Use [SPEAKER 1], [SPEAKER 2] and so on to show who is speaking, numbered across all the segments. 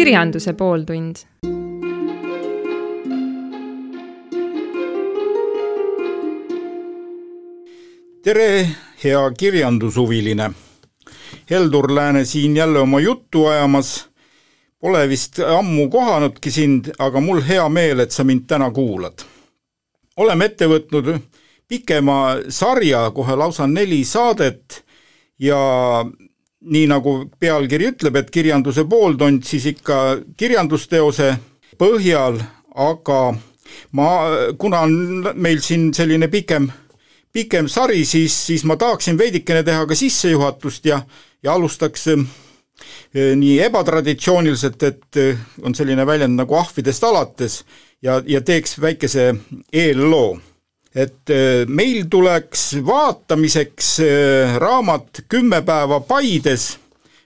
[SPEAKER 1] kirjanduse pooltund.
[SPEAKER 2] tere, hea kirjandushuviline. Heldur Lääne siin jälle oma juttu ajamas. Pole vist ammu kohanudki sind, aga mul hea meel, et sa mind täna kuulad. oleme ette võtnud pikema sarja, kohe lausa neli saadet ja nii nagu pealkiri ütleb, et kirjanduse pooltund, siis ikka kirjandusteose põhjal, aga ma, kuna on meil siin selline pikem, pikem sari, siis, siis ma tahaksin veidikene teha ka sissejuhatust ja, ja alustaks eh, nii ebatraditsiooniliselt, et eh, on selline väljend nagu ahvidest alates ja, ja teeks väikese eelloo et äh, meil tuleks vaatamiseks äh, raamat Kümme päeva Paides,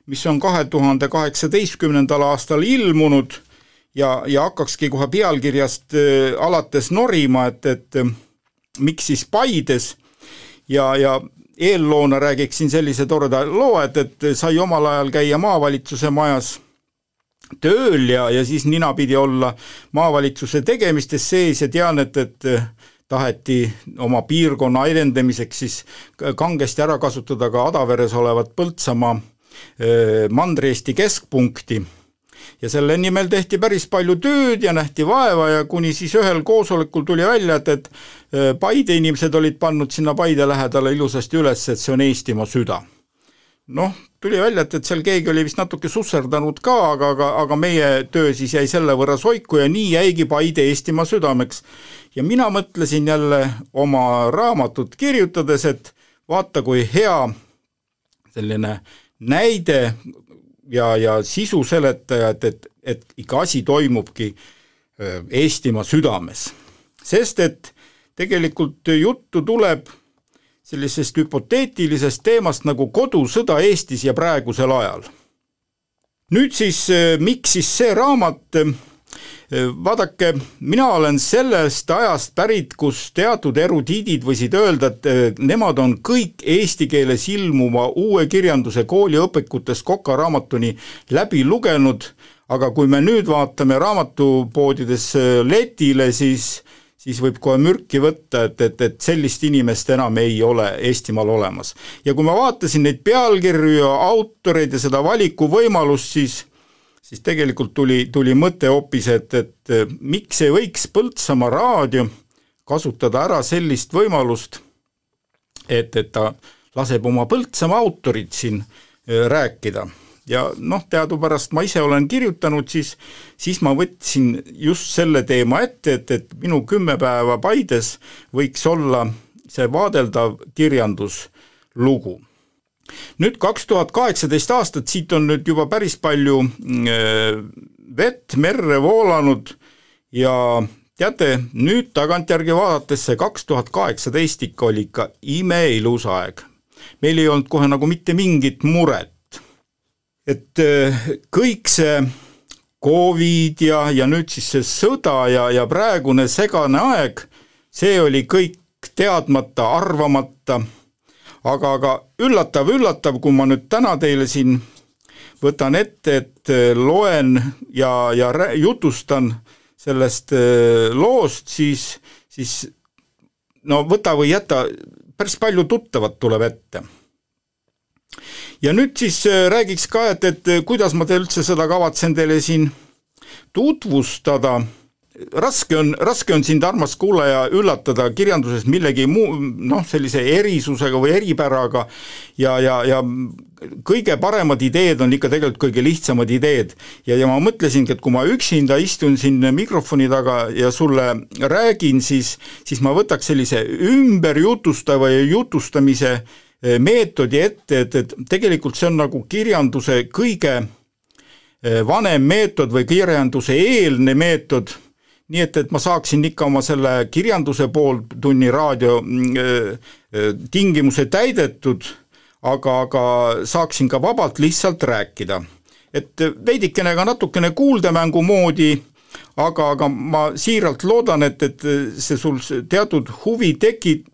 [SPEAKER 2] mis on kahe tuhande kaheksateistkümnendal aastal ilmunud ja, ja hakkakski kohe pealkirjast äh, alates norima, et, et miks siis Paides. Ja, ja eelloona räägiksin sellise toreda loo, et, et sai omal ajal käia maavalitsuse majas tööl ja, ja siis ninapidi olla maavalitsuse tegemistes sees ja tean, et, et taheti oma piirkonna edendamiseks siis kangesti ära kasutada ka Adaveres olevat Põltsamaa Mandri-Eesti keskpunkti ja selle nimel tehti päris palju tööd ja nähti vaeva ja kuni siis ühel koosolekul tuli välja, et, et Paide inimesed olid pannud sinna Paide lähedale ilusasti üles, et see on Eestimaa süda. noh, tuli välja, et, et seal keegi oli vist natuke susserdanud ka, aga, aga, aga meie töö siis jäi selle võrra soiku ja nii jäigi Paide Eestimaa südameks ja mina mõtlesin jälle oma raamatut kirjutades, et vaata, kui hea selline näide ja, ja sisu seletaja, et, et, et ikka asi toimubki Eestimaa südames. sest et tegelikult juttu tuleb sellisest hüpoteetilisest teemast nagu kodusõda Eestis ja praegusel ajal. nüüd siis, miks siis see raamat vaadake, mina olen sellest ajast pärit, kus teatud erudiidid võisid öelda, et nemad on kõik eesti keeles ilmuva uue kirjanduse kooliõpikutest Koka raamatuni läbi lugenud, aga kui me nüüd vaatame raamatupoodides eh, letile, siis siis võib kohe mürki võtta, et, et, et sellist inimest enam ei ole Eestimaal olemas. ja kui ma vaatasin neid pealkirju ja autoreid ja seda valikuvõimalust, siis siis tegelikult tuli, tuli mõte hoopis, et, et miks ei võiks Põltsamaa raadio kasutada ära sellist võimalust, et, et ta laseb oma Põltsamaa autorid siin äh, rääkida. Ja noh, teadupärast ma ise olen kirjutanud, siis, siis ma võtsin just selle teema ette, et, et minu kümme päeva Paides võiks olla see vaadeldav kirjanduslugu nüüd kaks tuhat kaheksateist aastat, siit on nüüd juba päris palju äh, vett merre voolanud ja teate, nüüd tagantjärgi vaadates see kaks tuhat kaheksateist ikka oli ikka imeilus aeg. meil ei olnud kohe nagu mitte mingit muret. et äh, kõik see Covid ja, ja nüüd siis see sõda ja, ja praegune segane aeg, see oli kõik teadmata, arvamata aga, aga üllatav-üllatav, kui ma nüüd täna teile siin võtan ette, et äh, loen ja, ja jutustan sellest äh, loost, siis, siis no võta või jäta, päris palju tuttavat tuleb ette. ja nüüd siis äh, räägiks ka, et, et kuidas ma te üldse seda kavatsen teile siin tutvustada raske on, raske on sind, armas kuulaja, üllatada kirjanduses millegi muu, noh, sellise erisusega või eripäraga ja, ja, ja kõige paremad ideed on ikka tegelikult kõige lihtsamad ideed. ja, ja ma mõtlesingi, et kui ma üksinda istun siin mikrofoni taga ja sulle räägin, siis, siis ma võtaks sellise ümberjutustava ja jutustamise eh, meetodi ette, et, et tegelikult see on nagu kirjanduse kõige eh, vanem meetod või kirjanduse eelne meetod nii et, et ma saaksin ikka oma selle kirjanduse pooltunni raadio mm, tingimuse täidetud, aga, aga saaksin ka vabalt lihtsalt rääkida. et veidikene ka natukene kuuldemängu moodi, aga, aga ma siiralt loodan, et, et see sul teatud huvi tekib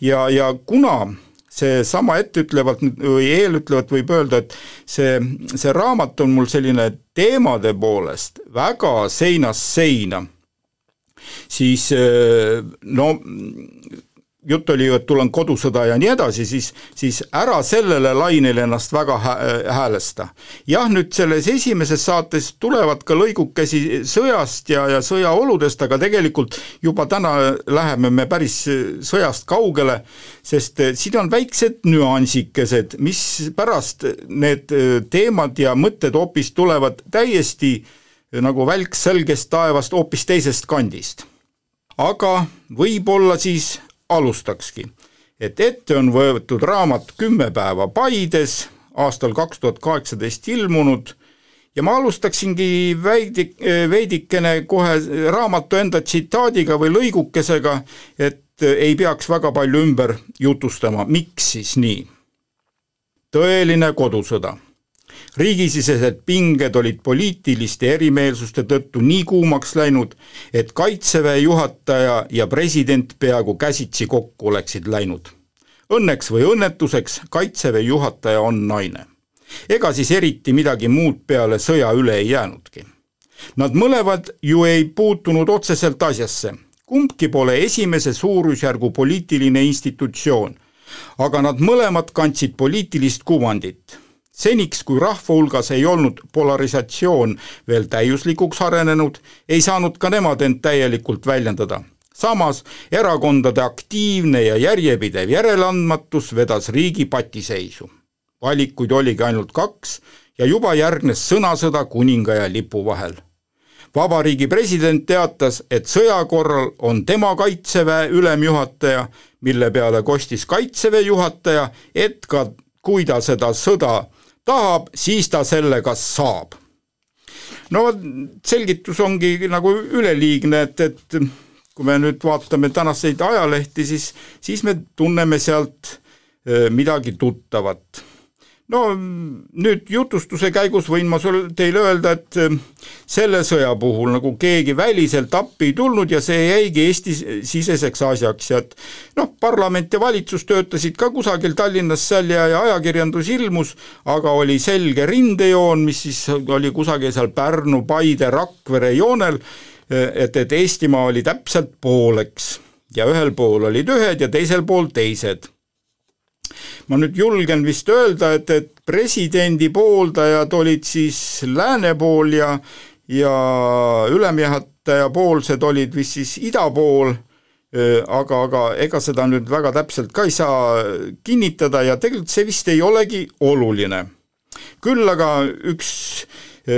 [SPEAKER 2] ja, ja kuna seesama etteütlevalt või eelütlevalt võib öelda, et see, see raamat on mul selline teemade poolest väga seinast seina, siis no jutt oli ju, et tulen kodusõda ja nii edasi, siis, siis ära sellele lainele ennast väga häälesta. jah, nüüd selles esimeses saates tulevad ka lõigukesi sõjast ja, ja sõjaoludest, aga tegelikult juba täna läheme me päris sõjast kaugele, sest siin on väiksed nüansikesed, mis pärast need teemad ja mõtted hoopis tulevad täiesti nagu välk selgest taevast hoopis teisest kandist. aga võib-olla siis alustakski, et ette on võetud raamat Kümme päeva Paides aastal kaks tuhat kaheksateist ilmunud ja ma alustaksingi veidi, veidikene kohe raamatu enda tsitaadiga või lõigukesega, et ei peaks väga palju ümber jutustama, miks siis nii. tõeline kodusõda riigisisesed pinged olid poliitiliste erimeelsuste tõttu nii kuumaks läinud, et Kaitseväe juhataja ja president peaaegu käsitsi kokku oleksid läinud. Õnneks või õnnetuseks Kaitseväe juhataja on naine. ega siis eriti midagi muud peale sõja üle ei jäänudki. Nad mõlemad ju ei puutunud otseselt asjasse, kumbki pole esimese suurusjärgu poliitiline institutsioon, aga nad mõlemad kandsid poliitilist kuvandit seniks, kui rahva hulgas ei olnud polarisatsioon veel täiuslikuks arenenud, ei saanud ka nemad end täielikult väljendada. samas erakondade aktiivne ja järjepidev järeleandmatus vedas riigi patiseisu. valikuid oligi ainult kaks ja juba järgnes sõnasõda kuninga ja lipu vahel vabariigi president teatas, et sõja korral on tema kaitseväe ülemjuhataja, mille peale kostis kaitseväe juhataja, et ka kui ta seda sõda tahab, siis ta selle ka saab. no selgitus ongi nagu üleliigne, et, et kui me nüüd vaatame tänaseid ajalehti, siis, siis me tunneme sealt eh, midagi tuttavat no nüüd jutustuse käigus võin ma sul, teile öelda, et eh, selle sõja puhul nagu keegi väliselt appi ei tulnud ja see jäigi Eesti-siseseks asjaks ja et noh, parlament ja valitsus töötasid ka kusagil Tallinnas seal ja, ja ajakirjandus ilmus, aga oli selge rindejoon, mis siis oli kusagil seal Pärnu, Paide, Rakvere joonel, eh, et, et Eestimaa oli täpselt pooleks. Ja ühel pool olid ühed ja teisel pool teised ma nüüd julgen vist öelda, et, et presidendi pooldajad olid siis lääne pool ja ja ülemjuhataja poolsed olid vist siis ida pool, aga, aga ega seda nüüd väga täpselt ka ei saa kinnitada ja tegelikult see vist ei olegi oluline. küll aga üks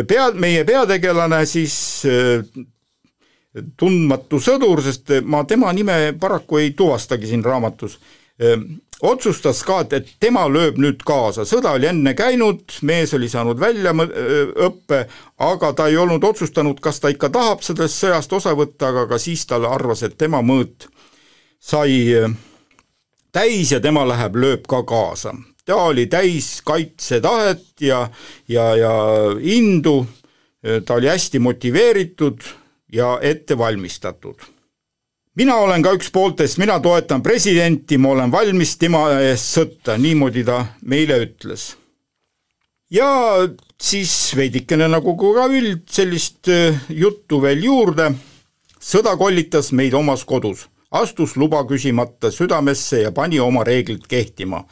[SPEAKER 2] pea, meie peategelane siis tundmatu sõdur, sest ma tema nime paraku ei tuvastagi siin raamatus, otsustas ka, et, et tema lööb nüüd kaasa, sõda oli enne käinud, mees oli saanud väljaõppe, aga ta ei olnud otsustanud, kas ta ikka tahab sellest sõjast osa võtta, aga ka siis ta arvas, et tema mõõt sai täis ja tema läheb, lööb ka kaasa. ta oli täis kaitsetahet ja, ja, ja indu, ta oli hästi motiveeritud ja ettevalmistatud mina olen ka üks pooltest, mina toetan presidenti, ma olen valmis tema eest sõtta, niimoodi ta meile ütles. ja siis veidikene nagu ka üld sellist äh, juttu veel juurde, sõda kollitas meid omas kodus astus luba küsimata südamesse ja pani oma reeglid kehtima.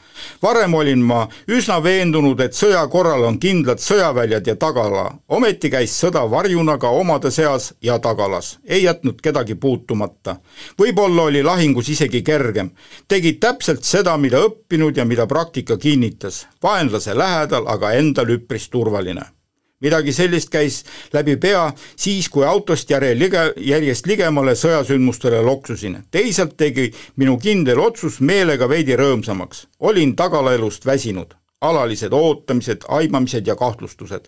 [SPEAKER 2] varem olin ma üsna veendunud, et sõja korral on kindlad sõjaväljad ja tagala, ometi käis sõda varjuna ka omade seas ja tagalas, ei jätnud kedagi puutumata. võib-olla oli lahingus isegi kergem, tegid täpselt seda, mida õppinud ja mida praktika kinnitas, vaenlase lähedal, aga endal üpris turvaline midagi sellist käis läbi pea siis, kui autost järje lige, järjest ligemale sõjasündmustele loksusin. teisalt tegi minu kindel otsus meelega veidi rõõmsamaks. olin tagalaelust väsinud alalised ootamised, aimamised ja kahtlustused.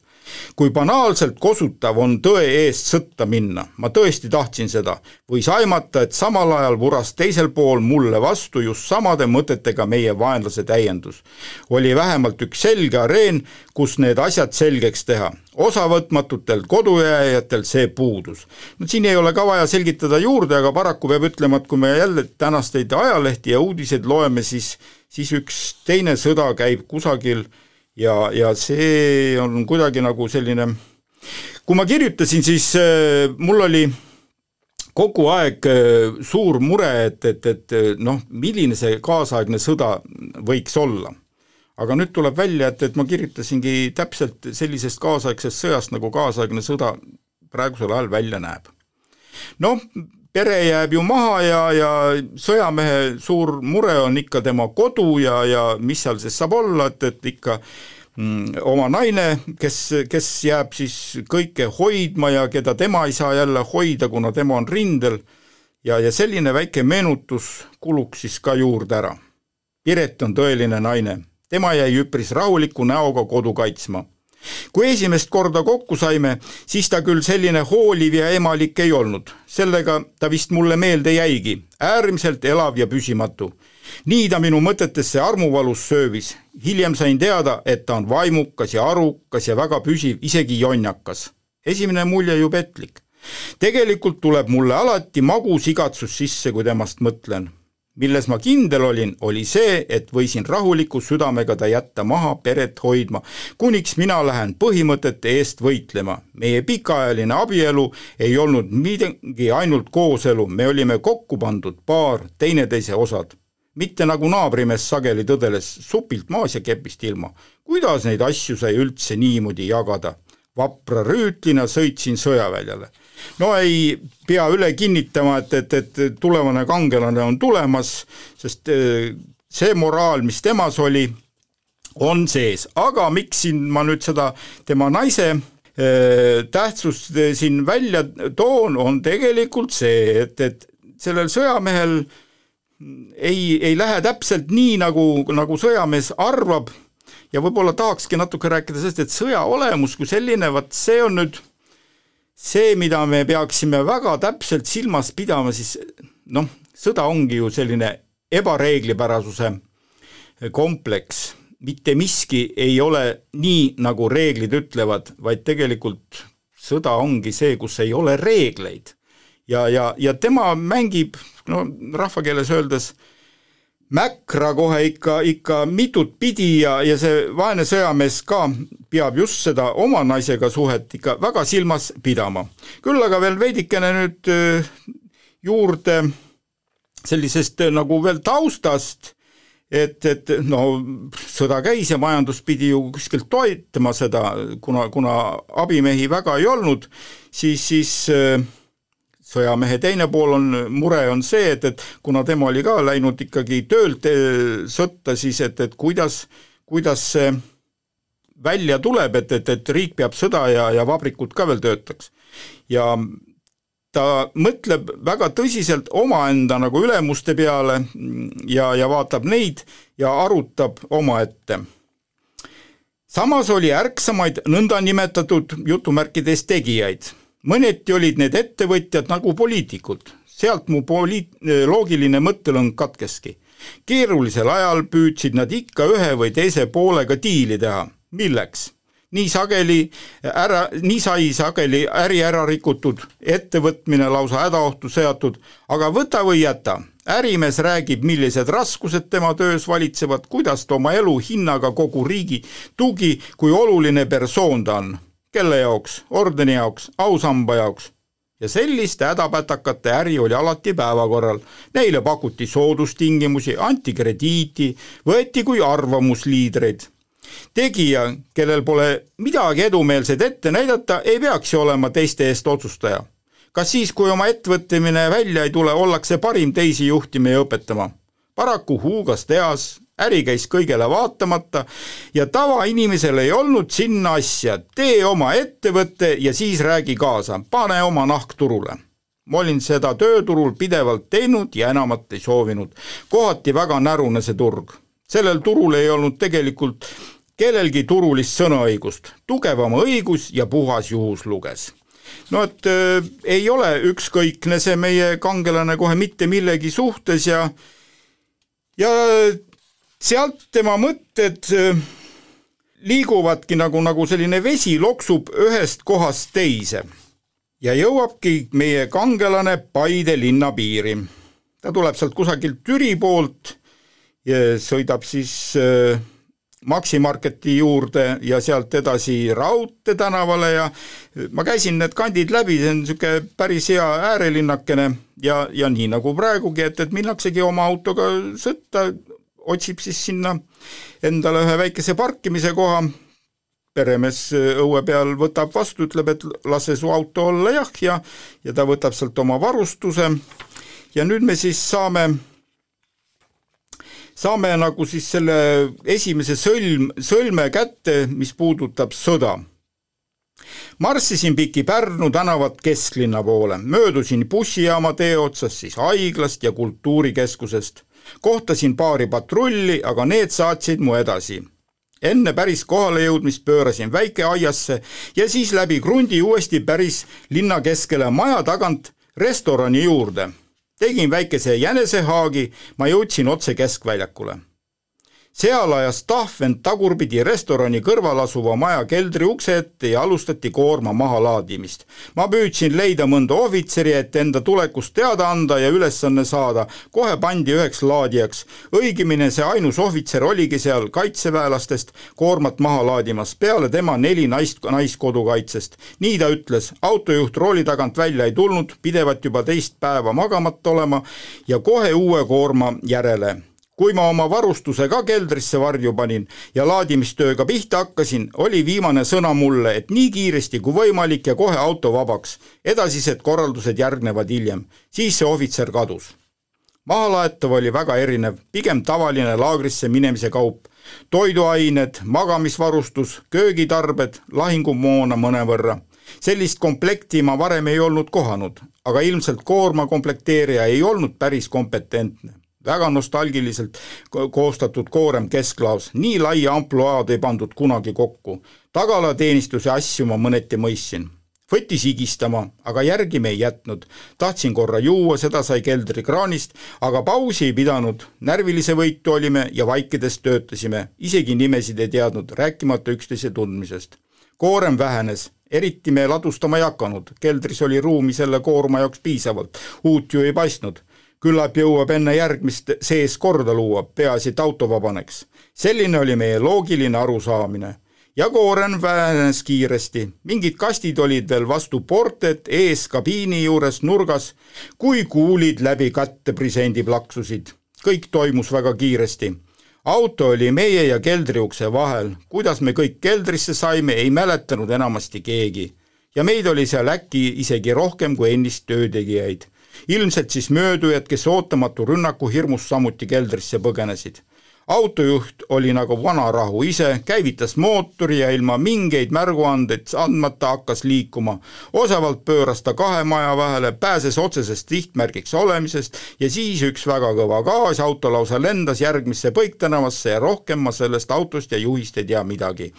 [SPEAKER 2] kui banaalselt kosutav on tõe eest sõtta minna, ma tõesti tahtsin seda, võis aimata, et samal ajal vuras teisel pool mulle vastu just samade mõtetega meie vaenlase täiendus. oli vähemalt üks selge areen, kus need asjad selgeks teha. osavõtmatutel kodujääjatel see puudus. no siin ei ole ka vaja selgitada juurde, aga paraku peab ütlema, et kui me jälle tänasteid ajalehti ja uudiseid loeme, siis siis üks teine sõda käib kusagil ja, ja see on kuidagi nagu selline, kui ma kirjutasin, siis äh, mul oli kogu aeg äh, suur mure, et, et, et noh, milline see kaasaegne sõda võiks olla. aga nüüd tuleb välja, et, et ma kirjutasingi täpselt sellisest kaasaegsest sõjast, nagu kaasaegne sõda praegusel ajal välja näeb. noh, pere jääb ju maha ja, ja sõjamehe suur mure on ikka tema kodu ja, ja mis seal siis saab olla, et, et ikka mm, oma naine, kes, kes jääb siis kõike hoidma ja keda tema ei saa jälle hoida, kuna tema on rindel, ja, ja selline väike meenutus kuluks siis ka juurde ära. Piret on tõeline naine, tema jäi üpris rahuliku näoga kodu kaitsma kui esimest korda kokku saime, siis ta küll selline hooliv ja emalik ei olnud. sellega ta vist mulle meelde jäigi, äärmiselt elav ja püsimatu. nii ta minu mõtetesse armuvalus söövis. hiljem sain teada, et ta on vaimukas ja arukas ja väga püsiv, isegi jonnakas. esimene mulje ju petlik. tegelikult tuleb mulle alati magus igatsus sisse, kui temast mõtlen milles ma kindel olin, oli see, et võisin rahuliku südamega ta jätta maha peret hoidma, kuniks mina lähen põhimõtete eest võitlema. meie pikaajaline abielu ei olnud midagi ainult kooselu, me olime kokku pandud paar, teineteise osad. mitte nagu naabrimees sageli tõdeles, supilt maas ja kepist ilma. kuidas neid asju sai üldse niimoodi jagada? vapra rüütlina sõitsin sõjaväljale no ei pea üle kinnitama, et, et, et tulevane kangelane on tulemas, sest äh, see moraal, mis temas oli, on sees, aga miks siin ma nüüd seda tema naise äh, tähtsust äh, siin välja toon, on tegelikult see, et, et sellel sõjamehel ei, ei lähe täpselt nii, nagu, nagu sõjamees arvab. Ja võib-olla tahakski natuke rääkida sellest, et sõja olemus kui selline, vot see on nüüd see, mida me peaksime väga täpselt silmas pidama, siis noh, sõda ongi ju selline ebareeglipärasuse kompleks, mitte miski ei ole nii, nagu reeglid ütlevad, vaid tegelikult sõda ongi see, kus ei ole reegleid. ja, ja, ja tema mängib, no rahvakeeles öeldes äh, mäkra kohe ikka, ikka mitut pidi ja, ja see vaene sõjamees ka peab just seda oma naisega suhet ikka väga silmas pidama. küll aga veel veidikene nüüd äh, juurde sellisest äh, nagu veel taustast, et, et no sõda käis ja majandus pidi ju kuskilt toitma seda, kuna, kuna abimehi väga ei olnud, siis, siis äh, sõjamehe teine pool on, mure on see, et, et kuna tema oli ka läinud ikkagi töölt eh, sõtta, siis et, et kuidas, kuidas see välja tuleb, et, et, et riik peab sõda ja, ja vabrikud ka veel töötaks. ja ta mõtleb väga tõsiselt omaenda nagu ülemuste peale ja, ja vaatab neid ja arutab omaette. samas oli ärksamaid nõndanimetatud jutumärkides tegijaid mõneti olid need ettevõtjad nagu poliitikud, sealt mu poliit-, loogiline mõttelõng katkeski. keerulisel ajal püüdsid nad ikka ühe või teise poolega diili teha, milleks? nii sageli ära, nii sai sageli äri ära rikutud, ettevõtmine lausa hädaohtu seatud, aga võta või jäta, ärimees räägib, millised raskused tema töös valitsevad, kuidas ta oma elu hinnaga kogu riigi tugi, kui oluline persoon ta on kelle jaoks, ordeni jaoks, ausamba jaoks. ja selliste hädapätakate äri oli alati päevakorral. Neile pakuti soodustingimusi, anti krediiti, võeti kui arvamusliidreid. tegija, kellel pole midagi edumeelset ette näidata, ei peaks ju olema teiste eest otsustaja. kas siis, kui oma ettevõtmine välja ei tule, ollakse parim teisi juhtima ja õpetama? paraku huugas tehas äri käis kõigele vaatamata ja tavainimesel ei olnud sinna asja, tee oma ettevõte ja siis räägi kaasa, pane oma nahk turule. ma olin seda tööturul pidevalt teinud ja enamat ei soovinud. kohati väga närune see turg. sellel turul ei olnud tegelikult kellelgi turulist sõnaõigust, tugevam õigus ja puhas juhus luges no et äh, ei ole ükskõikne see meie kangelane kohe mitte millegi suhtes ja ja sealt tema mõtted äh, liiguvadki nagu, nagu selline vesi loksub ühest kohast teise ja jõuabki meie kangelane Paide linna piiri. ta tuleb sealt kusagilt Türi poolt sõidab siis äh, Maxi Marketi juurde ja sealt edasi Raudtee tänavale ja ma käisin need kandid läbi, see on niisugune päris hea äärelinnakene ja, ja nii nagu praegugi, et, et minnaksegi oma autoga sõtta, otsib siis sinna endale ühe väikese parkimise koha, peremees õue peal võtab vastu, ütleb, et lase su auto olla jah, ja ja ta võtab sealt oma varustuse ja nüüd me siis saame saame nagu siis selle esimese sõlm, sõlme kätte, mis puudutab sõda. marssisin Piki Pärnu tänavat kesklinna poole, möödusin bussijaama tee otsas, siis haiglast ja kultuurikeskusest. Kohtasin paari patrulli, aga need saatsid mu edasi. Enne päris kohale jõudmist pöörasin väikeaiasse ja siis läbi krundi uuesti päris linna keskele maja tagant restorani juurde. Tegin väikese jänesehaagi, ma jõudsin otse keskväljakule seal ajas tahvend tagurpidi restorani kõrval asuva maja keldri ukse ette ja alustati koorma mahalaadimist. ma püüdsin leida mõnda ohvitseri, et enda tulekust teada anda ja ülesanne saada, kohe pandi üheks laadijaks. õigemini see ainus ohvitser oligi seal kaitseväelastest koormat maha laadimas, peale tema neli naist naiskodukaitsest. nii ta ütles, autojuht rooli tagant välja ei tulnud, pidevalt juba teist päeva magamata olema ja kohe uue koorma järele kui ma oma varustuse ka keldrisse varju panin ja laadimistööga pihta hakkasin, oli viimane sõna mulle, et nii kiiresti kui võimalik ja kohe auto vabaks. edasised korraldused järgnevad hiljem. siis see ohvitser kadus. mahalaetav oli väga erinev, pigem tavaline laagrisse minemise kaup. toiduained, magamisvarustus, köögitarbed, lahingumoona mõnevõrra sellist komplekti ma varem ei olnud kohanud, aga ilmselt koorma komplekteerija ei olnud päris kompetentne väga nostalgiliselt koostatud koorem kesklaos, nii laia ampluaad ei pandud kunagi kokku. tagalateenistuse asju ma mõneti mõistsin. võttis higistama, aga järgi me ei jätnud. tahtsin korra juua, seda sai keldrikraanist, aga pausi ei pidanud, närvilise võitu olime ja vaikides töötasime, isegi nimesid ei teadnud, rääkimata üksteise tundmisest. koorem vähenes, eriti me ladustama ei hakanud, keldris oli ruumi selle koorma jaoks piisavalt, uut ju ei paistnud küllap jõuab enne järgmist sees korda luua, peaasi, et auto vabaneks. selline oli meie loogiline arusaamine. ja koorem vähenes kiiresti, mingid kastid olid veel vastu portet, ees kabiini juures nurgas, kui kuulid läbi katteprisendi plaksusid. kõik toimus väga kiiresti auto oli meie ja keldriukse vahel, kuidas me kõik keldrisse saime, ei mäletanud enamasti keegi. ja meid oli seal äkki isegi rohkem kui ennist töötegijaid ilmselt siis möödujad, kes ootamatu rünnaku hirmust samuti keldrisse põgenesid. autojuht oli nagu vanarahu ise, käivitas mootori ja ilma mingeid märguandeid andmata hakkas liikuma. osavalt pööras ta kahe maja vahele, pääses otsesest sihtmärgiks olemisest ja siis üks väga kõva gaas, auto lausa lendas järgmisse põiktänavasse ja rohkem ma sellest autost ja juhist ei tea midagi.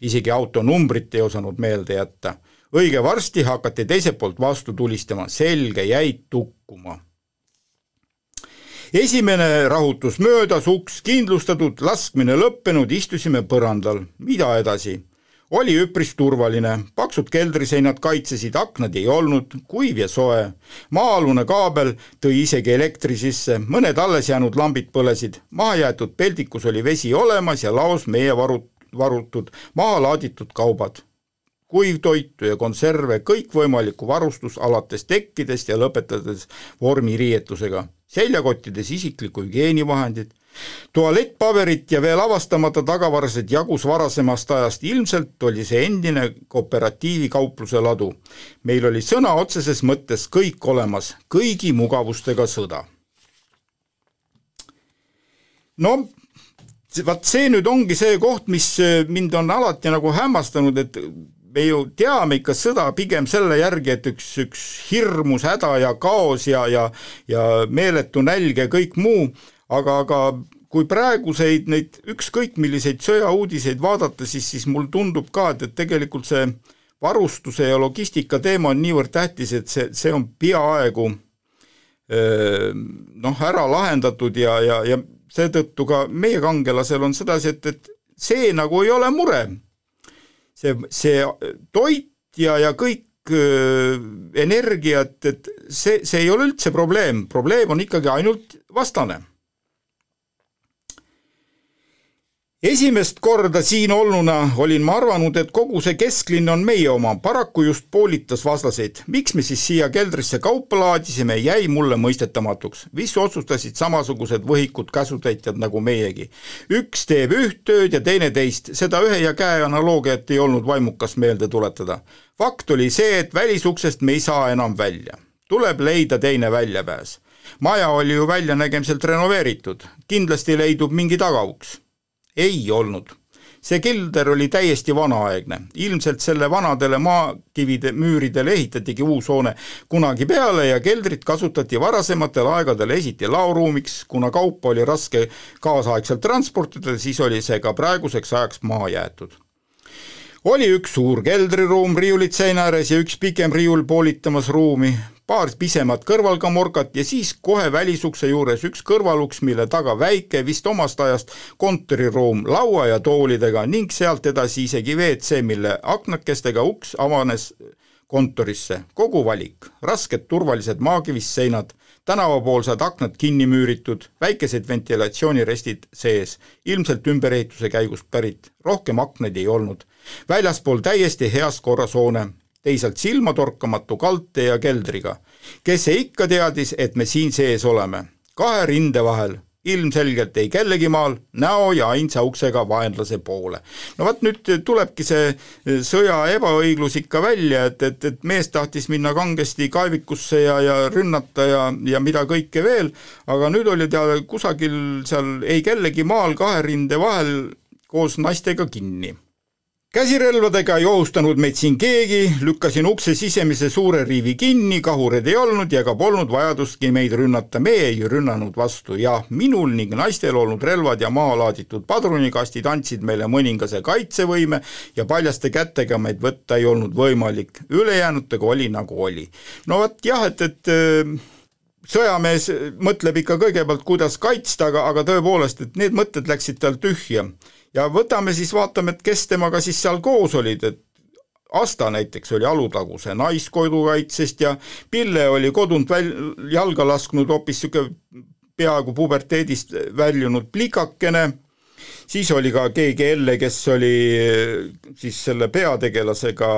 [SPEAKER 2] isegi auto numbrit ei osanud meelde jätta õige varsti hakati teiselt poolt vastu tulistama, selge jäid tukkuma. esimene rahutus möödas, uks kindlustatud, laskmine lõppenud, istusime põrandal. mida edasi? oli üpris turvaline, paksud keldriseinad kaitsesid, aknad ei olnud, kuiv ja soe. maa-alune kaabel tõi isegi elektri sisse, mõned alles jäänud lambid põlesid, mahajäetud peldikus oli vesi olemas ja laos meie varu-, varutud, maha laaditud kaubad kuivtoitu ja konserve, kõikvõimalikku varustus alates tekkidest ja lõpetades vormiriietusega, seljakottides isiklikku hügieenivahendid, tualettpaberit ja veel avastamata tagavarasid jagus varasemast ajast, ilmselt oli see endine kooperatiivi kaupluse ladu. meil oli sõna otseses mõttes kõik olemas, kõigi mugavustega sõda. no vaat see nüüd ongi see koht, mis mind on alati nagu hämmastanud, et me ju teame ikka sõda pigem selle järgi, et üks, üks hirmus häda ja kaos ja, ja ja meeletu nälg ja kõik muu, aga, aga kui praeguseid neid ükskõik milliseid sõjauudiseid vaadata, siis, siis mulle tundub ka, et, et tegelikult see varustuse ja logistika teema on niivõrd tähtis, et see, see on peaaegu noh, ära lahendatud ja, ja, ja seetõttu ka meie kangelasel on sedasi, et, et see nagu ei ole mure see, see toit ja, ja kõik äh, energiat, et see, see ei ole üldse probleem, probleem on ikkagi ainult vastane. Esimest korda siin olnuna olin ma arvanud, et kogu see kesklinn on meie oma, paraku just poolitas vastaseid. miks me siis siia keldrisse kaupa laadisime, jäi mulle mõistetamatuks. mis otsustasid samasugused võhikud käsutäitjad nagu meiegi. üks teeb üht tööd ja teine teist, seda ühe ja käe analoogiat ei olnud vaimukas meelde tuletada. fakt oli see, et välisuksest me ei saa enam välja. tuleb leida teine väljapääs. maja oli ju väljanägemiselt renoveeritud, kindlasti leidub mingi tagauks ei olnud. see kelder oli täiesti vanaaegne, ilmselt selle vanadele maakivide müüridele ehitatigi uus hoone kunagi peale ja keldrit kasutati varasematel aegadel esiti laoruumiks, kuna kaupa oli raske kaasaegselt transportida, siis oli see ka praeguseks ajaks maha jäetud. Oli üks suur keldriruum riiulid seina ääres ja üks pikem riiul poolitamas ruumi, paar pisemat kõrvalkamorkat ja siis kohe välisukse juures üks kõrvaluks, mille taga väike, vist omast ajast kontoriruum laua ja toolidega ning sealt edasi isegi WC, mille aknakestega uks avanes kontorisse, kogu valik, rasked turvalised maakivist seinad, tänavapoolsed aknad kinni müüritud, väikesed ventilatsioonirestid sees, ilmselt ümberehituse käigust pärit, rohkem aknaid ei olnud. väljaspool täiesti heas korras hoone, teisalt silmatorkamatu kaldtee ja keldriga. kes see ikka teadis, et me siin sees oleme, kahe rinde vahel, ilmselgelt ei kellegi maal, näo ja ainsa uksega vaenlase poole. no vot nüüd tulebki see sõja ebaõiglus ikka välja, et, et, et mees tahtis minna kangesti kaevikusse ja, ja rünnata ja, ja mida kõike veel, aga nüüd oli ta kusagil seal ei kellegi maal kahe rinde vahel koos naistega kinni käsirelvadega ei ohustanud meid siin keegi, lükkasin ukse sisemise suure riivi kinni, kahureid ei olnud ja ega polnud vajadustki meid rünnata, me ei rünnanud vastu. Ja minul ning naistel olnud relvad ja maalaaditud padrunikastid andsid meile mõningase kaitsevõime ja paljaste kätega meid võtta ei olnud võimalik, ülejäänutega oli nagu oli. no vot jah, et, et äh, sõjamees mõtleb ikka kõigepealt, kuidas kaitsta, aga, aga tõepoolest, et need mõtted läksid tal tühja ja võtame siis, vaatame, et kes temaga siis seal koos olid, et Asta näiteks oli Alutaguse naiskodukaitsest ja Pille oli kodunt väl-, jalga lasknud hoopis niisugune peaaegu puberteedist väljunud plikakene, siis oli ka keegi Elle, kes oli siis selle peategelasega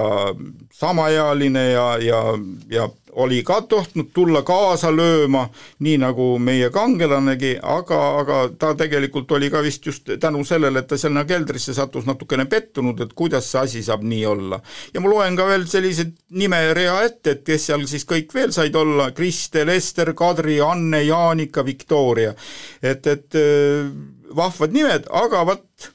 [SPEAKER 2] samaealine ja, ja, ja oli ka tohtnud tulla kaasa lööma, nii nagu meie kangelanegi, aga, aga ta tegelikult oli ka vist just tänu sellele, et ta sinna keldrisse sattus natukene pettunud, et kuidas see asi saab nii olla. ja ma loen ka veel sellised nimerea ette, et kes seal siis kõik veel said olla, Kristel, Ester, Kadri, Anne, Jaanika, Viktoria. et, et äh, vahvad nimed, aga vot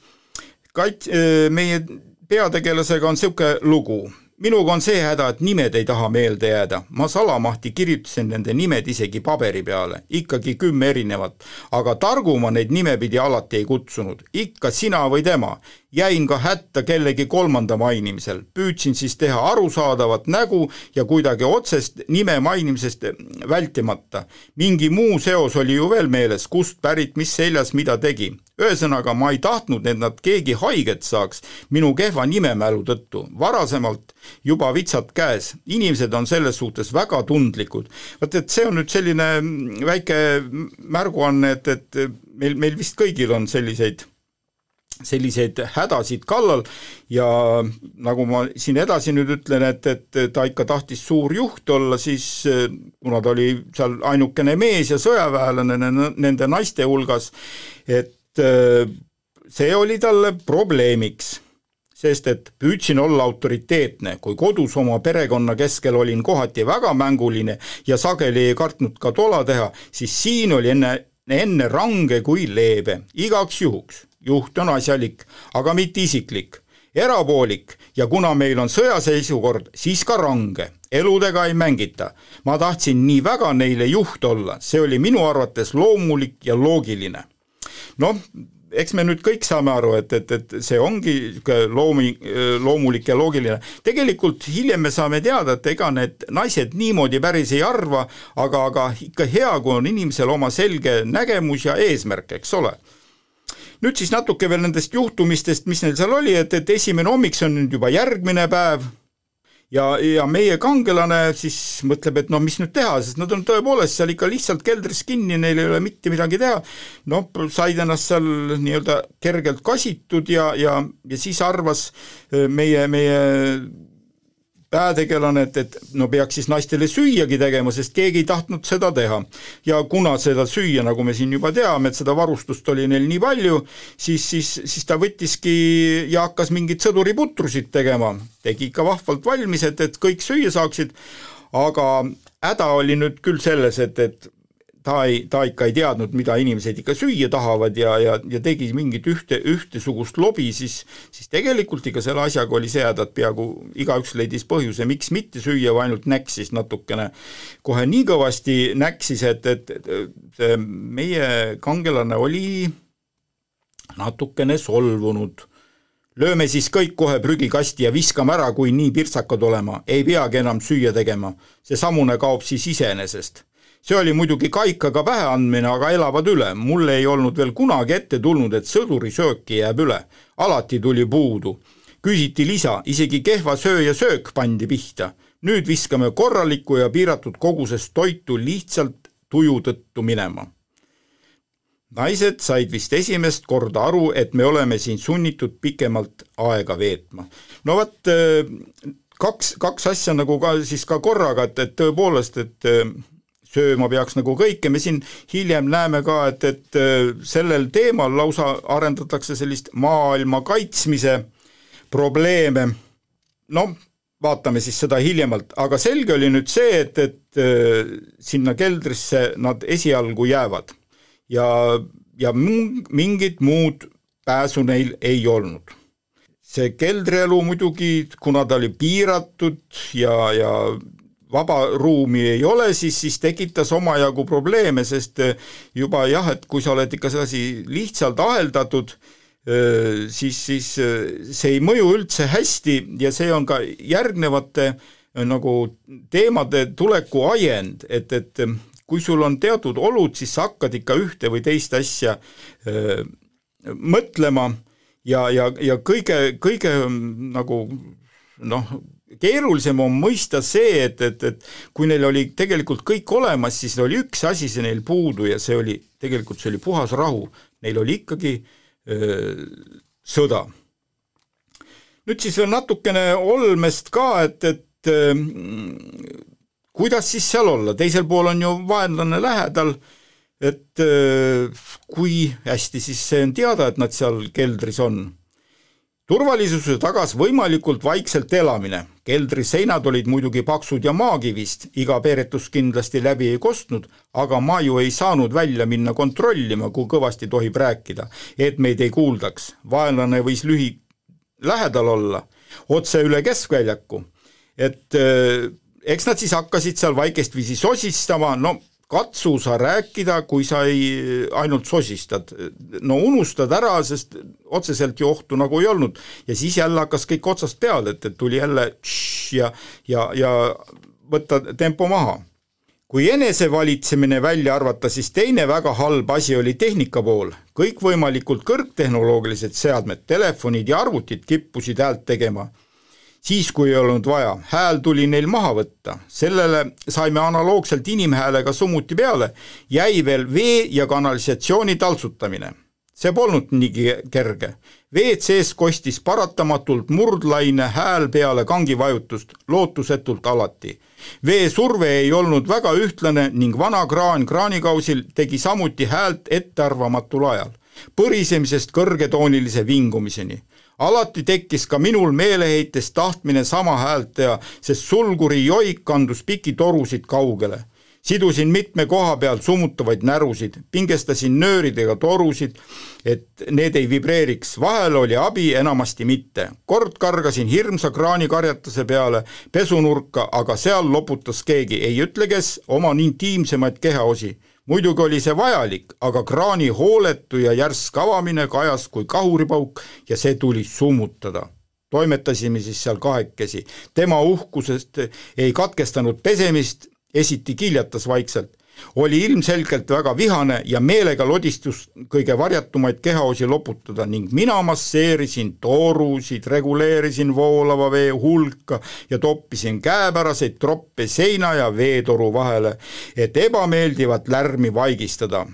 [SPEAKER 2] kait-, äh, meie peategelasega on niisugune lugu minuga on see häda, et nimed ei taha meelde jääda. ma salamahti kirjutasin nende nimed isegi paberi peale, ikkagi kümme erinevat, aga targu ma neid nimepidi alati ei kutsunud, ikka sina või tema. Jäin ka hätta kellegi kolmanda mainimisel, püüdsin siis teha arusaadavat nägu ja kuidagi otsest nime mainimisest vältimata. mingi muu seos oli ju veel meeles, kust pärit, mis seljas mida tegi ühesõnaga, ma ei tahtnud, et nad keegi haiget saaks minu kehva nimemälu tõttu, varasemalt juba vitsad käes, inimesed on selles suhtes väga tundlikud. vot et see on nüüd selline väike märguanne, et, et meil, meil vist kõigil on selliseid selliseid hädasid kallal. Ja nagu ma siin edasi nüüd ütlen, et, et ta ikka tahtis suur juht olla, siis kuna ta oli seal ainukene mees ja sõjaväelane nende naiste hulgas, et Äh, see oli talle probleemiks, sest et püüdsin olla autoriteetne, kui kodus oma perekonna keskel olin kohati väga mänguline ja sageli ei kartnud ka tola teha, siis siin oli enne, enne range kui leebe, igaks juhuks. Juht on asjalik, aga mitte isiklik. Erapoolik ja kuna meil on sõjaseisukord, siis ka range, eludega ei mängita. ma tahtsin nii väga neile juht olla, see oli minu arvates loomulik ja loogiline. Noh, eks me nüüd kõik saame aru, et, et, et see ongi niisugune loomi, loomulik ja loogiline. tegelikult hiljem me saame teada, et ega need naised niimoodi päris ei arva, aga, aga ikka hea, kui on inimesel oma selge nägemus ja eesmärk, eks ole nüüd siis natuke veel nendest juhtumistest, mis neil seal oli, et, et esimene hommik, see on nüüd juba järgmine päev ja, ja meie kangelane siis mõtleb, et no mis nüüd teha, sest nad on tõepoolest seal ikka lihtsalt keldris kinni, neil ei ole mitte midagi teha. noh, said ennast seal nii-öelda kergelt kasitud ja, ja, ja siis arvas meie, meie päätegelane, et, et no peaks siis naistele süüagi tegema, sest keegi ei tahtnud seda teha. ja kuna seda süüa, nagu me siin juba teame, et seda varustust oli neil nii palju, siis, siis, siis ta võttiski ja hakkas mingeid sõduriputrusid tegema. tegi ikka vahvalt valmis, et, et kõik süüa saaksid, aga häda oli nüüd küll selles, et, et ta ei, ta ikka ei teadnud, mida inimesed ikka süüa tahavad ja, ja, ja tegi mingit ühte, ühtesugust lobi, siis siis tegelikult ikka selle asjaga oli see häda, et peaaegu igaüks leidis põhjuse, miks mitte süüa, ainult näksis natukene. kohe nii kõvasti näksis, et, et, see meie kangelane oli natukene solvunud lööme siis kõik kohe prügikasti ja viskame ära, kui nii pirtsakad olema, ei peagi enam süüa tegema. see samune kaob siis iseenesest see oli muidugi kaikaga pähe andmine, aga elavad üle. mul ei olnud veel kunagi ette tulnud, et sõduri sööki jääb üle. alati tuli puudu. küsiti lisa, isegi kehva sööja söök pandi pihta. nüüd viskame korralikku ja piiratud koguses toitu lihtsalt tuju tõttu minema. naised said vist esimest korda aru, et me oleme siin sunnitud pikemalt aega veetma. no vot, kaks, kaks asja nagu ka siis ka korraga, et, et tõepoolest, et sööma peaks nagu kõike, me siin hiljem näeme ka, et, et äh, sellel teemal lausa arendatakse sellist maailma kaitsmise probleeme, no vaatame siis seda hiljemalt, aga selge oli nüüd see, et, et äh, sinna keldrisse nad esialgu jäävad. ja, ja mingit muud pääsu neil ei olnud. See keldrielu muidugi, kuna ta oli piiratud ja, ja vaba ruumi ei ole, siis, siis tekitas omajagu probleeme, sest eh, juba jah, et kui sa oled ikka sedasi lihtsalt aheldatud, eh, siis, siis eh, see ei mõju üldse hästi ja see on ka järgnevate nagu teemade tuleku ajend, et, et kui sul on teatud olud, siis sa hakkad ikka ühte või teist asja öö, mõtlema ja, ja, ja kõige, kõige nagu noh, keerulisem on mõista see, et, et, et kui neil oli tegelikult kõik olemas, siis oli üks asi see neil puudu ja see oli, tegelikult see oli puhas rahu. Neil oli ikkagi öö, sõda. nüüd siis veel natukene olmest ka, et, et öö, kuidas siis seal olla, teisel pool on ju vaenlane lähedal, et öö, kui hästi siis see on teada, et nad seal keldris on turvalisuse tagas võimalikult vaikselt elamine. keldri seinad olid muidugi paksud ja maakivist, iga peeretus kindlasti läbi ei kostnud, aga ma ju ei saanud välja minna kontrollima, kui kõvasti tohib rääkida, et meid ei kuuldaks. vaenlane võis lühi lähedal olla, otse üle keskväljaku. et eh, eks nad siis hakkasid seal vaikestviisi sosistama, no katsu sa rääkida, kui sa ei, ainult sosistad. no unustad ära, sest otseselt ju ohtu nagu ei olnud. ja siis jälle hakkas kõik otsast peale, et, et tuli jälle tš, ja, ja, ja võtta tempo maha. kui enesevalitsemine välja arvata, siis teine väga halb asi oli tehnika pool. kõikvõimalikult kõrgtehnoloogilised seadmed, telefonid ja arvutid kippusid häält tegema siis, kui ei olnud vaja, hääl tuli neil maha võtta, sellele saime analoogselt inimhäälega summuti peale, jäi veel vee ja kanalisatsiooni taltsutamine. see polnud nii kerge. WC-s kostis paratamatult murdlaine hääl peale kangivajutust, lootusetult alati. veesurve ei olnud väga ühtlane ning vana kraan kraanikausil tegi samuti häält ettearvamatul ajal, põrisemisest kõrgetoonilise vingumiseni alati tekkis ka minul meeleheites tahtmine sama häält teha, sest sulguri joik kandus pikitorusid kaugele. sidusin mitme koha peal summutavaid närusid, pingestasin nööridega torusid, et need ei vibreeriks, vahel oli abi, enamasti mitte. kord kargasin hirmsa kraanikarjatuse peale pesunurka, aga seal loputas keegi, ei ütle kes, oma intiimsemaid kehaosi muidugi oli see vajalik, aga kraani hooletu ja järsk avamine kajas kui kahuripauk ja see tuli summutada. toimetasime siis seal kahekesi, tema uhkusest ei katkestanud pesemist, esiti kiljatas vaikselt. Oli ilmselgelt väga vihane ja meelega lodistus kõige varjatumaid kehaosi loputada ning mina masseerisin toorusid, reguleerisin voolava vee hulka ja toppisin käepäraseid troppe seina ja veetoru vahele, et ebameeldivat lärmi vaigistada.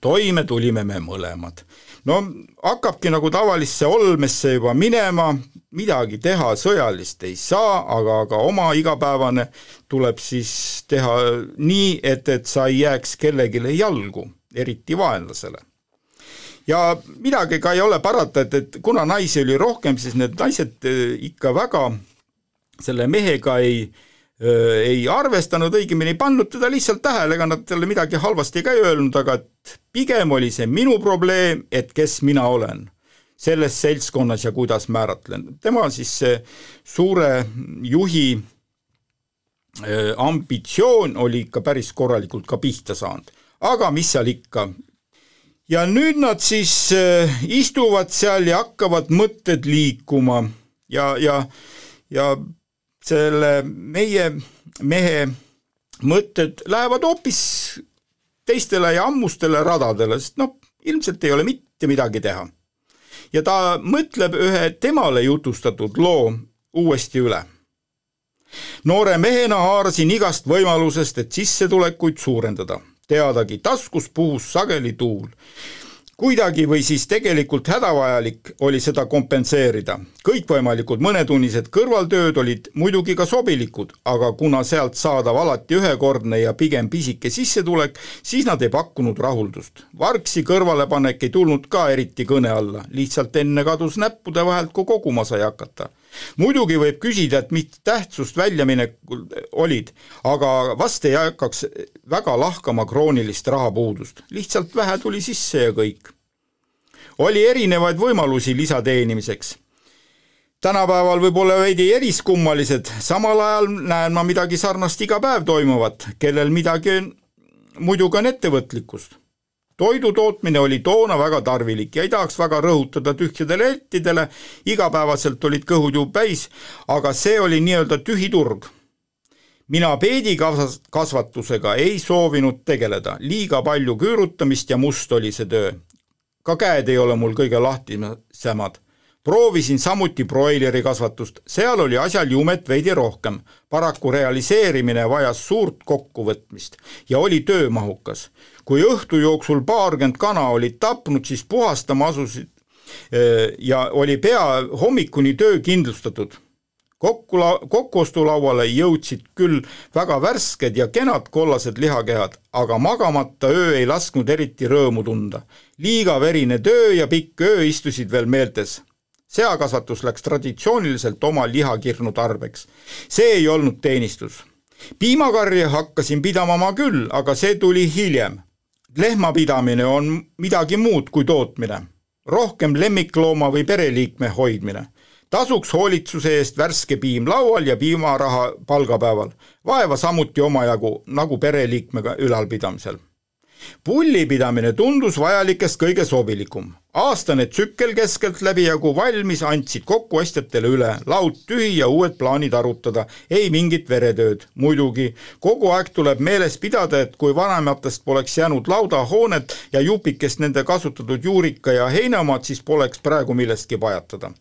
[SPEAKER 2] toime tulime me mõlemad no hakkabki nagu tavalisse olmesse juba minema, midagi teha sõjalist ei saa, aga, aga oma igapäevane tuleb siis teha nii, et, et sa ei jääks kellelegi jalgu, eriti vaenlasele. ja midagi ka ei ole parata, et, et kuna naisi oli rohkem, siis need naised eh, ikka väga selle mehega ei äh, ei arvestanud, õigemini ei pannud teda lihtsalt tähele, ega nad talle midagi halvasti ka ei öelnud, aga et pigem oli see minu probleem, et kes mina olen selles seltskonnas ja kuidas määratlen. tema siis suure juhi ambitsioon oli ikka päris korralikult ka pihta saanud. aga mis seal ikka. ja nüüd nad siis istuvad seal ja hakkavad mõtted liikuma ja, ja, ja selle meie mehe mõtted lähevad hoopis teistele ja ammustele radadele, sest noh, ilmselt ei ole mitte midagi teha ja ta mõtleb ühe temale jutustatud loo uuesti üle. noore mehena haarasin igast võimalusest, et sissetulekuid suurendada. teadagi, taskus puhus sageli tuul kuidagi või siis tegelikult hädavajalik oli seda kompenseerida. kõikvõimalikud mõnetunnised kõrvaltööd olid muidugi ka sobilikud, aga kuna sealt saadav alati ühekordne ja pigem pisike sissetulek, siis nad ei pakkunud rahuldust. vargsi kõrvalepanek ei tulnud ka eriti kõne alla, lihtsalt enne kadus näppude vahelt, kui koguma sai hakata muidugi võib küsida, et mis tähtsust väljaminekul olid, aga vast ei hakkaks väga lahkama kroonilist rahapuudust, lihtsalt vähe tuli sisse ja kõik. oli erinevaid võimalusi lisateenimiseks. tänapäeval võib-olla veidi eriskummalised, samal ajal näen ma midagi sarnast iga päev toimuvat, kellel midagi muidugi on ettevõtlikkust toidu tootmine oli toona väga tarvilik ja ei tahaks väga rõhutada tühjadele lettidele, igapäevaselt olid kõhud ju päis, aga see oli nii-öelda tühi turg. mina peedikasvatusega ei soovinud tegeleda, liiga palju küürutamist ja must oli see töö. ka käed ei ole mul kõige lahtisemad proovisin samuti broileri kasvatust, seal oli asjal jumet veidi rohkem. paraku realiseerimine vajas suurt kokkuvõtmist ja oli töömahukas kui õhtu jooksul paarkümmend kana olid tapnud, siis puhastama asusid eh, ja oli pea hommikuni töö kindlustatud. kokku, kokkuostulauale jõudsid küll väga värsked ja kenad kollased lihakehad, aga magamata öö ei lasknud eriti rõõmu tunda. liiga verine töö ja pikk öö istusid veel meeltes seakasvatus läks traditsiooniliselt oma lihakirnu tarbeks. see ei olnud teenistus. piimakarja hakkasin pidama ma küll, aga see tuli hiljem lehmapidamine on midagi muud kui tootmine, rohkem lemmiklooma või pereliikme hoidmine. tasuks hoolitsuse eest värske piim laual ja piimaraha palgapäeval, vaeva samuti omajagu, nagu pereliikmega ülalpidamisel pullipidamine tundus vajalikest kõige sobilikum. aastane tsükkel keskeltläbi jagu valmis, andsid kokkuostjatele üle, laud tühi ja uued plaanid arutada, ei mingit veretööd. muidugi, kogu aeg tuleb meeles pidada, et kui vanematest poleks jäänud laudahoonet ja jupikest nende kasutatud juurika ja heinamaad, siis poleks praegu millestki pajatada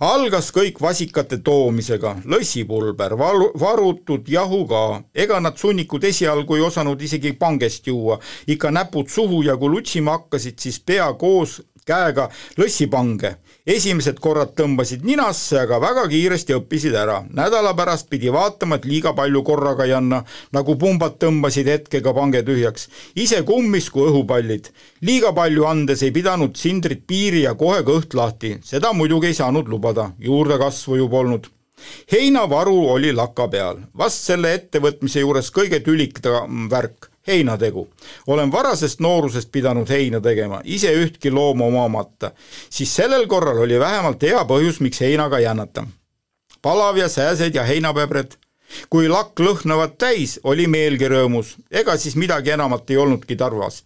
[SPEAKER 2] algas kõik vasikate toomisega, lõssipulber, valu, varutud jahu ka, ega nad sunnikud esialgu ei osanud isegi pangest juua, ikka näpud suhu ja kui lutsima hakkasid, siis pea koos käega lõssipange. esimesed korrad tõmbasid ninasse, aga väga kiiresti õppisid ära. nädala pärast pidi vaatama, et liiga palju korraga ei anna, nagu pumbad tõmbasid hetkega pange tühjaks. ise kummis kui õhupallid. liiga palju andes ei pidanud sindrid piiri ja kohe kõht lahti, seda muidugi ei saanud lubada, juurdekasvu ju polnud heinavaru oli laka peal, vast selle ettevõtmise juures kõige tülikam värk heinategu. olen varasest noorusest pidanud heina tegema, ise ühtki looma omamata, siis sellel korral oli vähemalt hea põhjus, miks heinaga jännata. palav ja sääsed ja heinapeebred, kui lakk lõhnavad täis, oli meelgi rõõmus, ega siis midagi enamat ei olnudki tarvas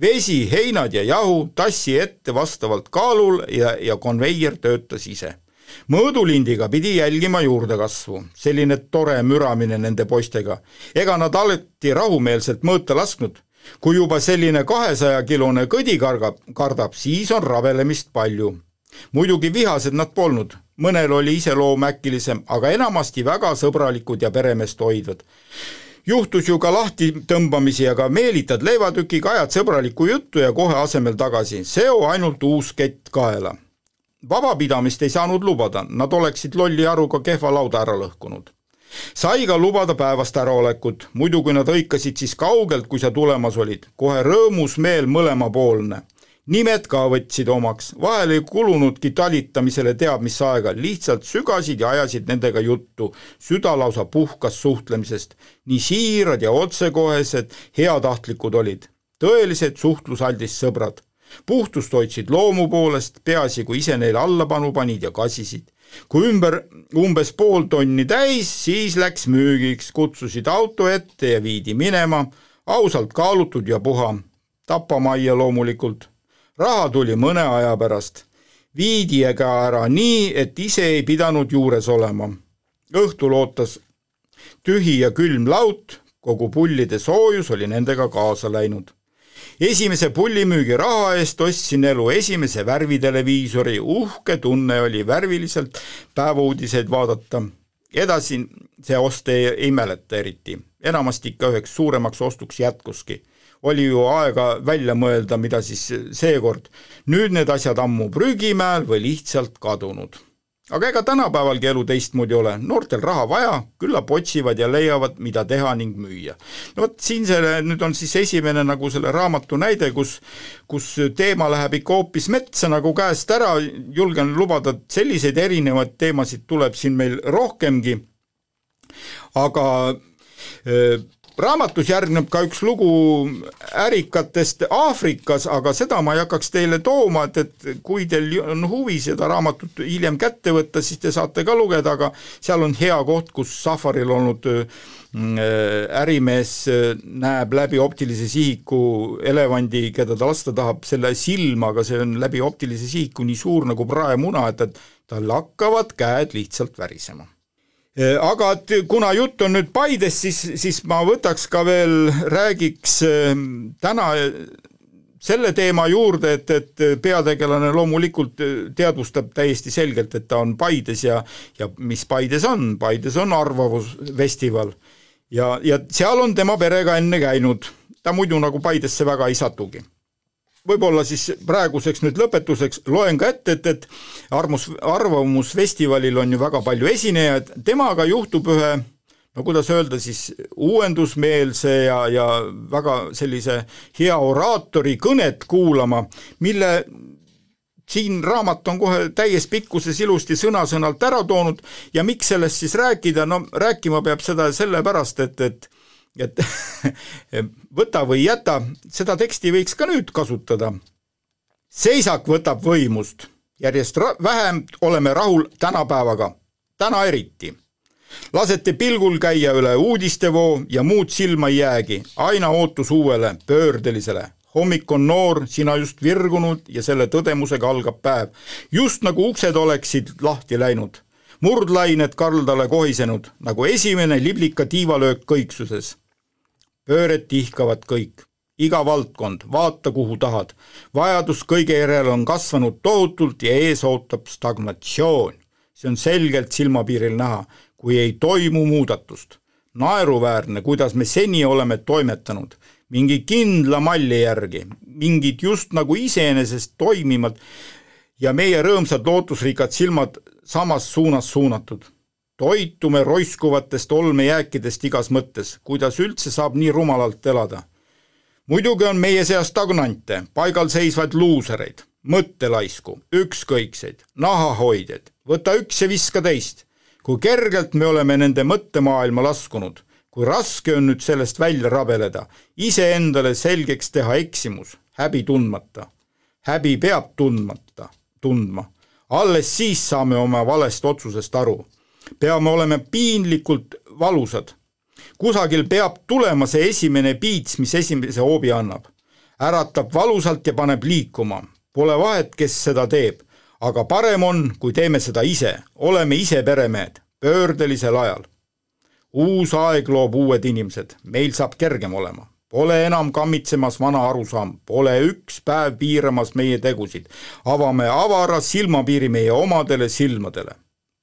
[SPEAKER 2] vesi, heinad ja jahu tassi ette vastavalt kaalul ja, ja konveier töötas ise. Mõõdulindiga pidi jälgima juurdekasvu, selline tore müramine nende poistega. ega nad alati rahumeelselt mõõta lasknud. kui juba selline kahesajakilone kõdi kargab, kardab, siis on rabelemist palju. muidugi vihased nad polnud, mõnel oli iseloom äkilisem, aga enamasti väga sõbralikud ja peremeest hoidvad juhtus ju ka lahtitõmbamisi, aga meelitad leivatükiga, ajad sõbralikku juttu ja kohe asemel tagasi, seo ainult uus kett kaela. Vabapidamist ei saanud lubada, nad oleksid lolli aruga kehva lauda ära lõhkunud. sai ka lubada päevast äraolekut, muidu kui nad hõikasid siis kaugelt, kui sa tulemas olid, kohe rõõmus meel mõlemapoolne. Nimed ka võtsid omaks, vahel ei kulunudki talitamisele teab mis aega, lihtsalt sügasid ja ajasid nendega juttu, süda lausa puhkas suhtlemisest. nii siirad ja otsekohesed, heatahtlikud olid, tõelised suhtlusaldis sõbrad. Puhtust hoidsid loomu poolest, peaasi, kui ise neile allapanu panid ja kasisid. kui ümber umbes pool tonni täis, siis läks müügiks, kutsusid auto ette ja viidi minema, ausalt kaalutud ja puha tapamajja loomulikult raha tuli mõne aja pärast. viidi aga ära nii, et ise ei pidanud juures olema. õhtul ootas tühi ja külm laut, kogu pullide soojus oli nendega kaasa läinud. Esimese pullimüügi raha eest ostsin elu esimese värviteleviisori, uhke tunne oli värviliselt päevauudiseid vaadata. edasi see ost ei, ei mäleta eriti, enamasti ikka üheks suuremaks ostuks jätkuski oli ju aega välja mõelda, mida siis seekord. nüüd need asjad ammu prügimäel või lihtsalt kadunud. Aga ega tänapäevalgi elu teistmoodi ole, noortel raha vaja, küllap otsivad ja leiavad, mida teha ning müüa. no vot siin selle, nüüd on siis esimene nagu selle raamatu näide, kus kus teema läheb ikka hoopis metsa nagu käest ära, julgen lubada, et selliseid erinevaid teemasid tuleb siin meil rohkemgi, aga öö, raamatus järgneb ka üks lugu ärikatest Aafrikas, aga seda ma ei hakkaks teile tooma, et, et kui teil on huvi seda raamatut hiljem kätte võtta, siis te saate ka lugeda, aga seal on hea koht, kus Safaril olnud mm, ärimees näeb läbi optilise sihiku elevandi, keda ta lasta tahab, selle silma, aga see on läbi optilise sihiku nii suur nagu praemuna, et, et tal hakkavad käed lihtsalt värisema. Äh, aga et kuna jutt on nüüd Paidest, siis, siis ma võtaks ka veel, räägiks ähm, täna selle teema juurde, et, et peategelane loomulikult äh, teadvustab täiesti selgelt, et ta on Paides ja ja mis Paides on, Paides on Arvamusfestival. ja, ja seal on tema perega enne käinud, ta muidu nagu Paidesse väga ei satugi võib-olla siis praeguseks nüüd lõpetuseks loen ka ette, et, et armus, Arvamusfestivalil on ju väga palju esinejaid, temaga juhtub ühe no kuidas öelda siis, uuendusmeelse ja, ja väga sellise hea oraatori kõnet kuulama, mille siin raamat on kohe täies pikkuses ilusti sõna-sõnalt ära toonud. Ja miks sellest siis rääkida, no rääkima peab seda sellepärast, et, et et võta või jäta, seda teksti võiks ka nüüd kasutada. seisak võtab võimust, järjest vähem oleme rahul tänapäevaga, täna eriti. lasete pilgul käia üle uudistevoo ja muud silma ei jäägi, aina ootus uuele, pöördelisele. hommik on noor, sina just virgunud ja selle tõdemusega algab päev. just nagu uksed oleksid lahti läinud murdlained kaldale kohisenud, nagu esimene liblika tiivalöök kõiksuses pööret tihkavad kõik, iga valdkond, vaata kuhu tahad. vajadus kõige järele on kasvanud tohutult ja ees ootab stagnatsioon. see on selgelt silmapiiril näha, kui ei toimu muudatust. naeruväärne, kuidas me seni oleme toimetanud, mingi kindla malli järgi, mingid just nagu iseenesest toimivad ja meie rõõmsad lootusrikkad silmad samas suunas suunatud toitume roiskuvatest olmejääkidest igas mõttes, kuidas üldse saab nii rumalalt elada. muidugi on meie seas stagnante, paigalseisvaid luusereid, mõttelaisku, ükskõikseid, nahahoidjaid, võta üks ja viska teist. kui kergelt me oleme nende mõttemaailma laskunud, kui raske on nüüd sellest välja rabeleda, iseendale selgeks teha eksimus, häbi tundmata. häbi peab tundmata, tundma. alles siis saame oma valest otsusest aru peame olema piinlikult valusad. kusagil peab tulema see esimene piits, mis esimese hoobi annab. äratab valusalt ja paneb liikuma. Pole vahet, kes seda teeb. aga parem on, kui teeme seda ise, oleme ise peremehed, pöördelisel ajal. uus aeg loob uued inimesed, meil saab kergem olema. Pole enam kammitsemas vana arusaam, pole üks päev piiramas meie tegusid. avame avara silmapiiri meie omadele silmadele.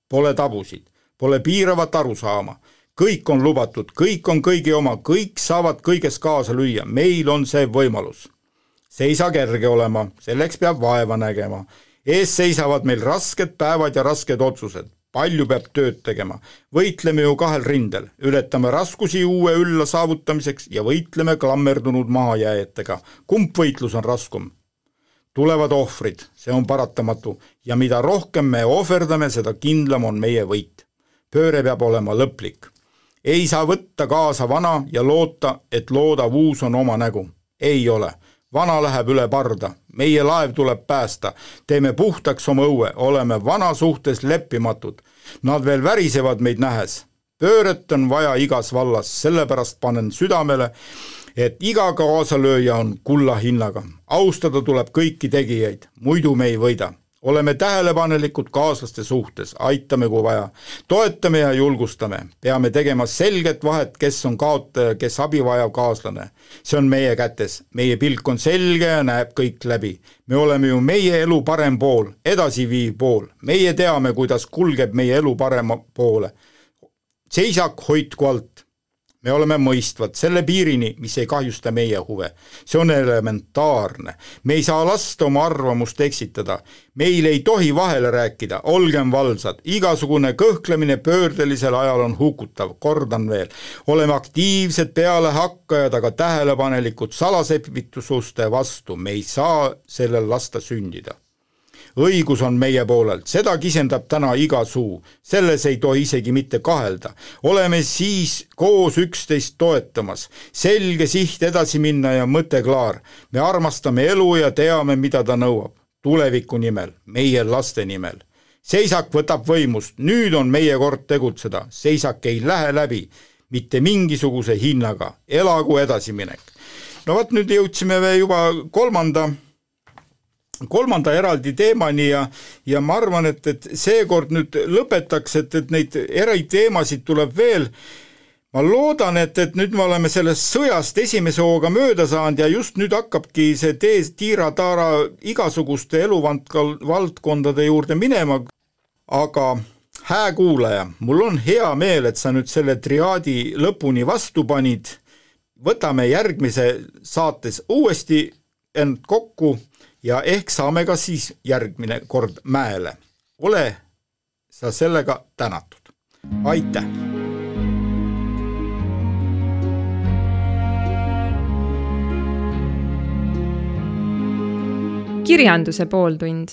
[SPEAKER 2] Pole tabusid, pole piiravat arusaama kõik on lubatud, kõik on kõigi oma, kõik saavad kõiges kaasa lüüa, meil on see võimalus. see ei saa kerge olema, selleks peab vaeva nägema. ees seisavad meil rasked päevad ja rasked otsused, palju peab tööd tegema. võitleme ju kahel rindel, ületame raskusi uue ülla saavutamiseks ja võitleme klammerdunud mahajääjatega. kumb võitlus on raskum? tulevad ohvrid, see on paratamatu ja mida rohkem me ohverdame, seda kindlam on meie võit. Pööre peab olema lõplik ei saa võtta kaasa vana ja loota, et loodav uus on oma nägu. ei ole. vana läheb üle parda, meie laev tuleb päästa, teeme puhtaks oma õue, oleme vana suhtes leppimatud. Nad veel värisevad meid nähes. pööret on vaja igas vallas, sellepärast panen südamele, et iga kaasalööja on kulla hinnaga. austada tuleb kõiki tegijaid, muidu me ei võida oleme tähelepanelikud kaaslaste suhtes, aitame, kui vaja. toetame ja julgustame, peame tegema selget vahet, kes on kaotaja, kes abi vajav kaaslane. see on meie kätes, meie pilk on selge ja näeb kõik läbi. me oleme ju meie elu parem pool, edasiviiv pool, meie teame, kuidas kulgeb meie elu parema poole. seisak hoidku alt, me oleme mõistvad selle piirini, mis ei kahjusta meie huve. see on elementaarne. me ei saa lasta oma arvamust eksitada. meil ei tohi vahele rääkida, olgem valvsad, igasugune kõhklemine pöördelisel ajal on hukutav, kordan veel. oleme aktiivsed pealehakkajad, aga tähelepanelikud salasepitususte vastu, me ei saa sellel lasta sündida õigus on meie poolelt, seda kisendab täna iga suu, selles ei tohi isegi mitte kahelda. oleme siis koos üksteist toetamas, selge siht edasi minna ja mõte klaar. me armastame elu ja teame, mida ta nõuab, tuleviku nimel, meie laste nimel. Seisak võtab võimust, nüüd on meie kord tegutseda, seisak ei lähe läbi. Mitte mingisuguse hinnaga, elagu edasiminek. no vot, nüüd jõudsime me juba kolmanda kolmanda eraldi teemani ja, ja ma arvan, et, et seekord nüüd lõpetaks, et, et neid eriteemasid tuleb veel. ma loodan, et, et nüüd me oleme sellest sõjast esimese hooga mööda saanud ja just nüüd hakkabki see tee tiira-taara igasuguste eluvaldkondade juurde minema, aga hääkuulaja, mul on hea meel, et sa nüüd selle triaadi lõpuni vastu panid, võtame järgmise saates uuesti end kokku ja ehk saame ka siis järgmine kord mäele. ole sa sellega tänatud. aitäh!
[SPEAKER 1] kirjanduse pooltund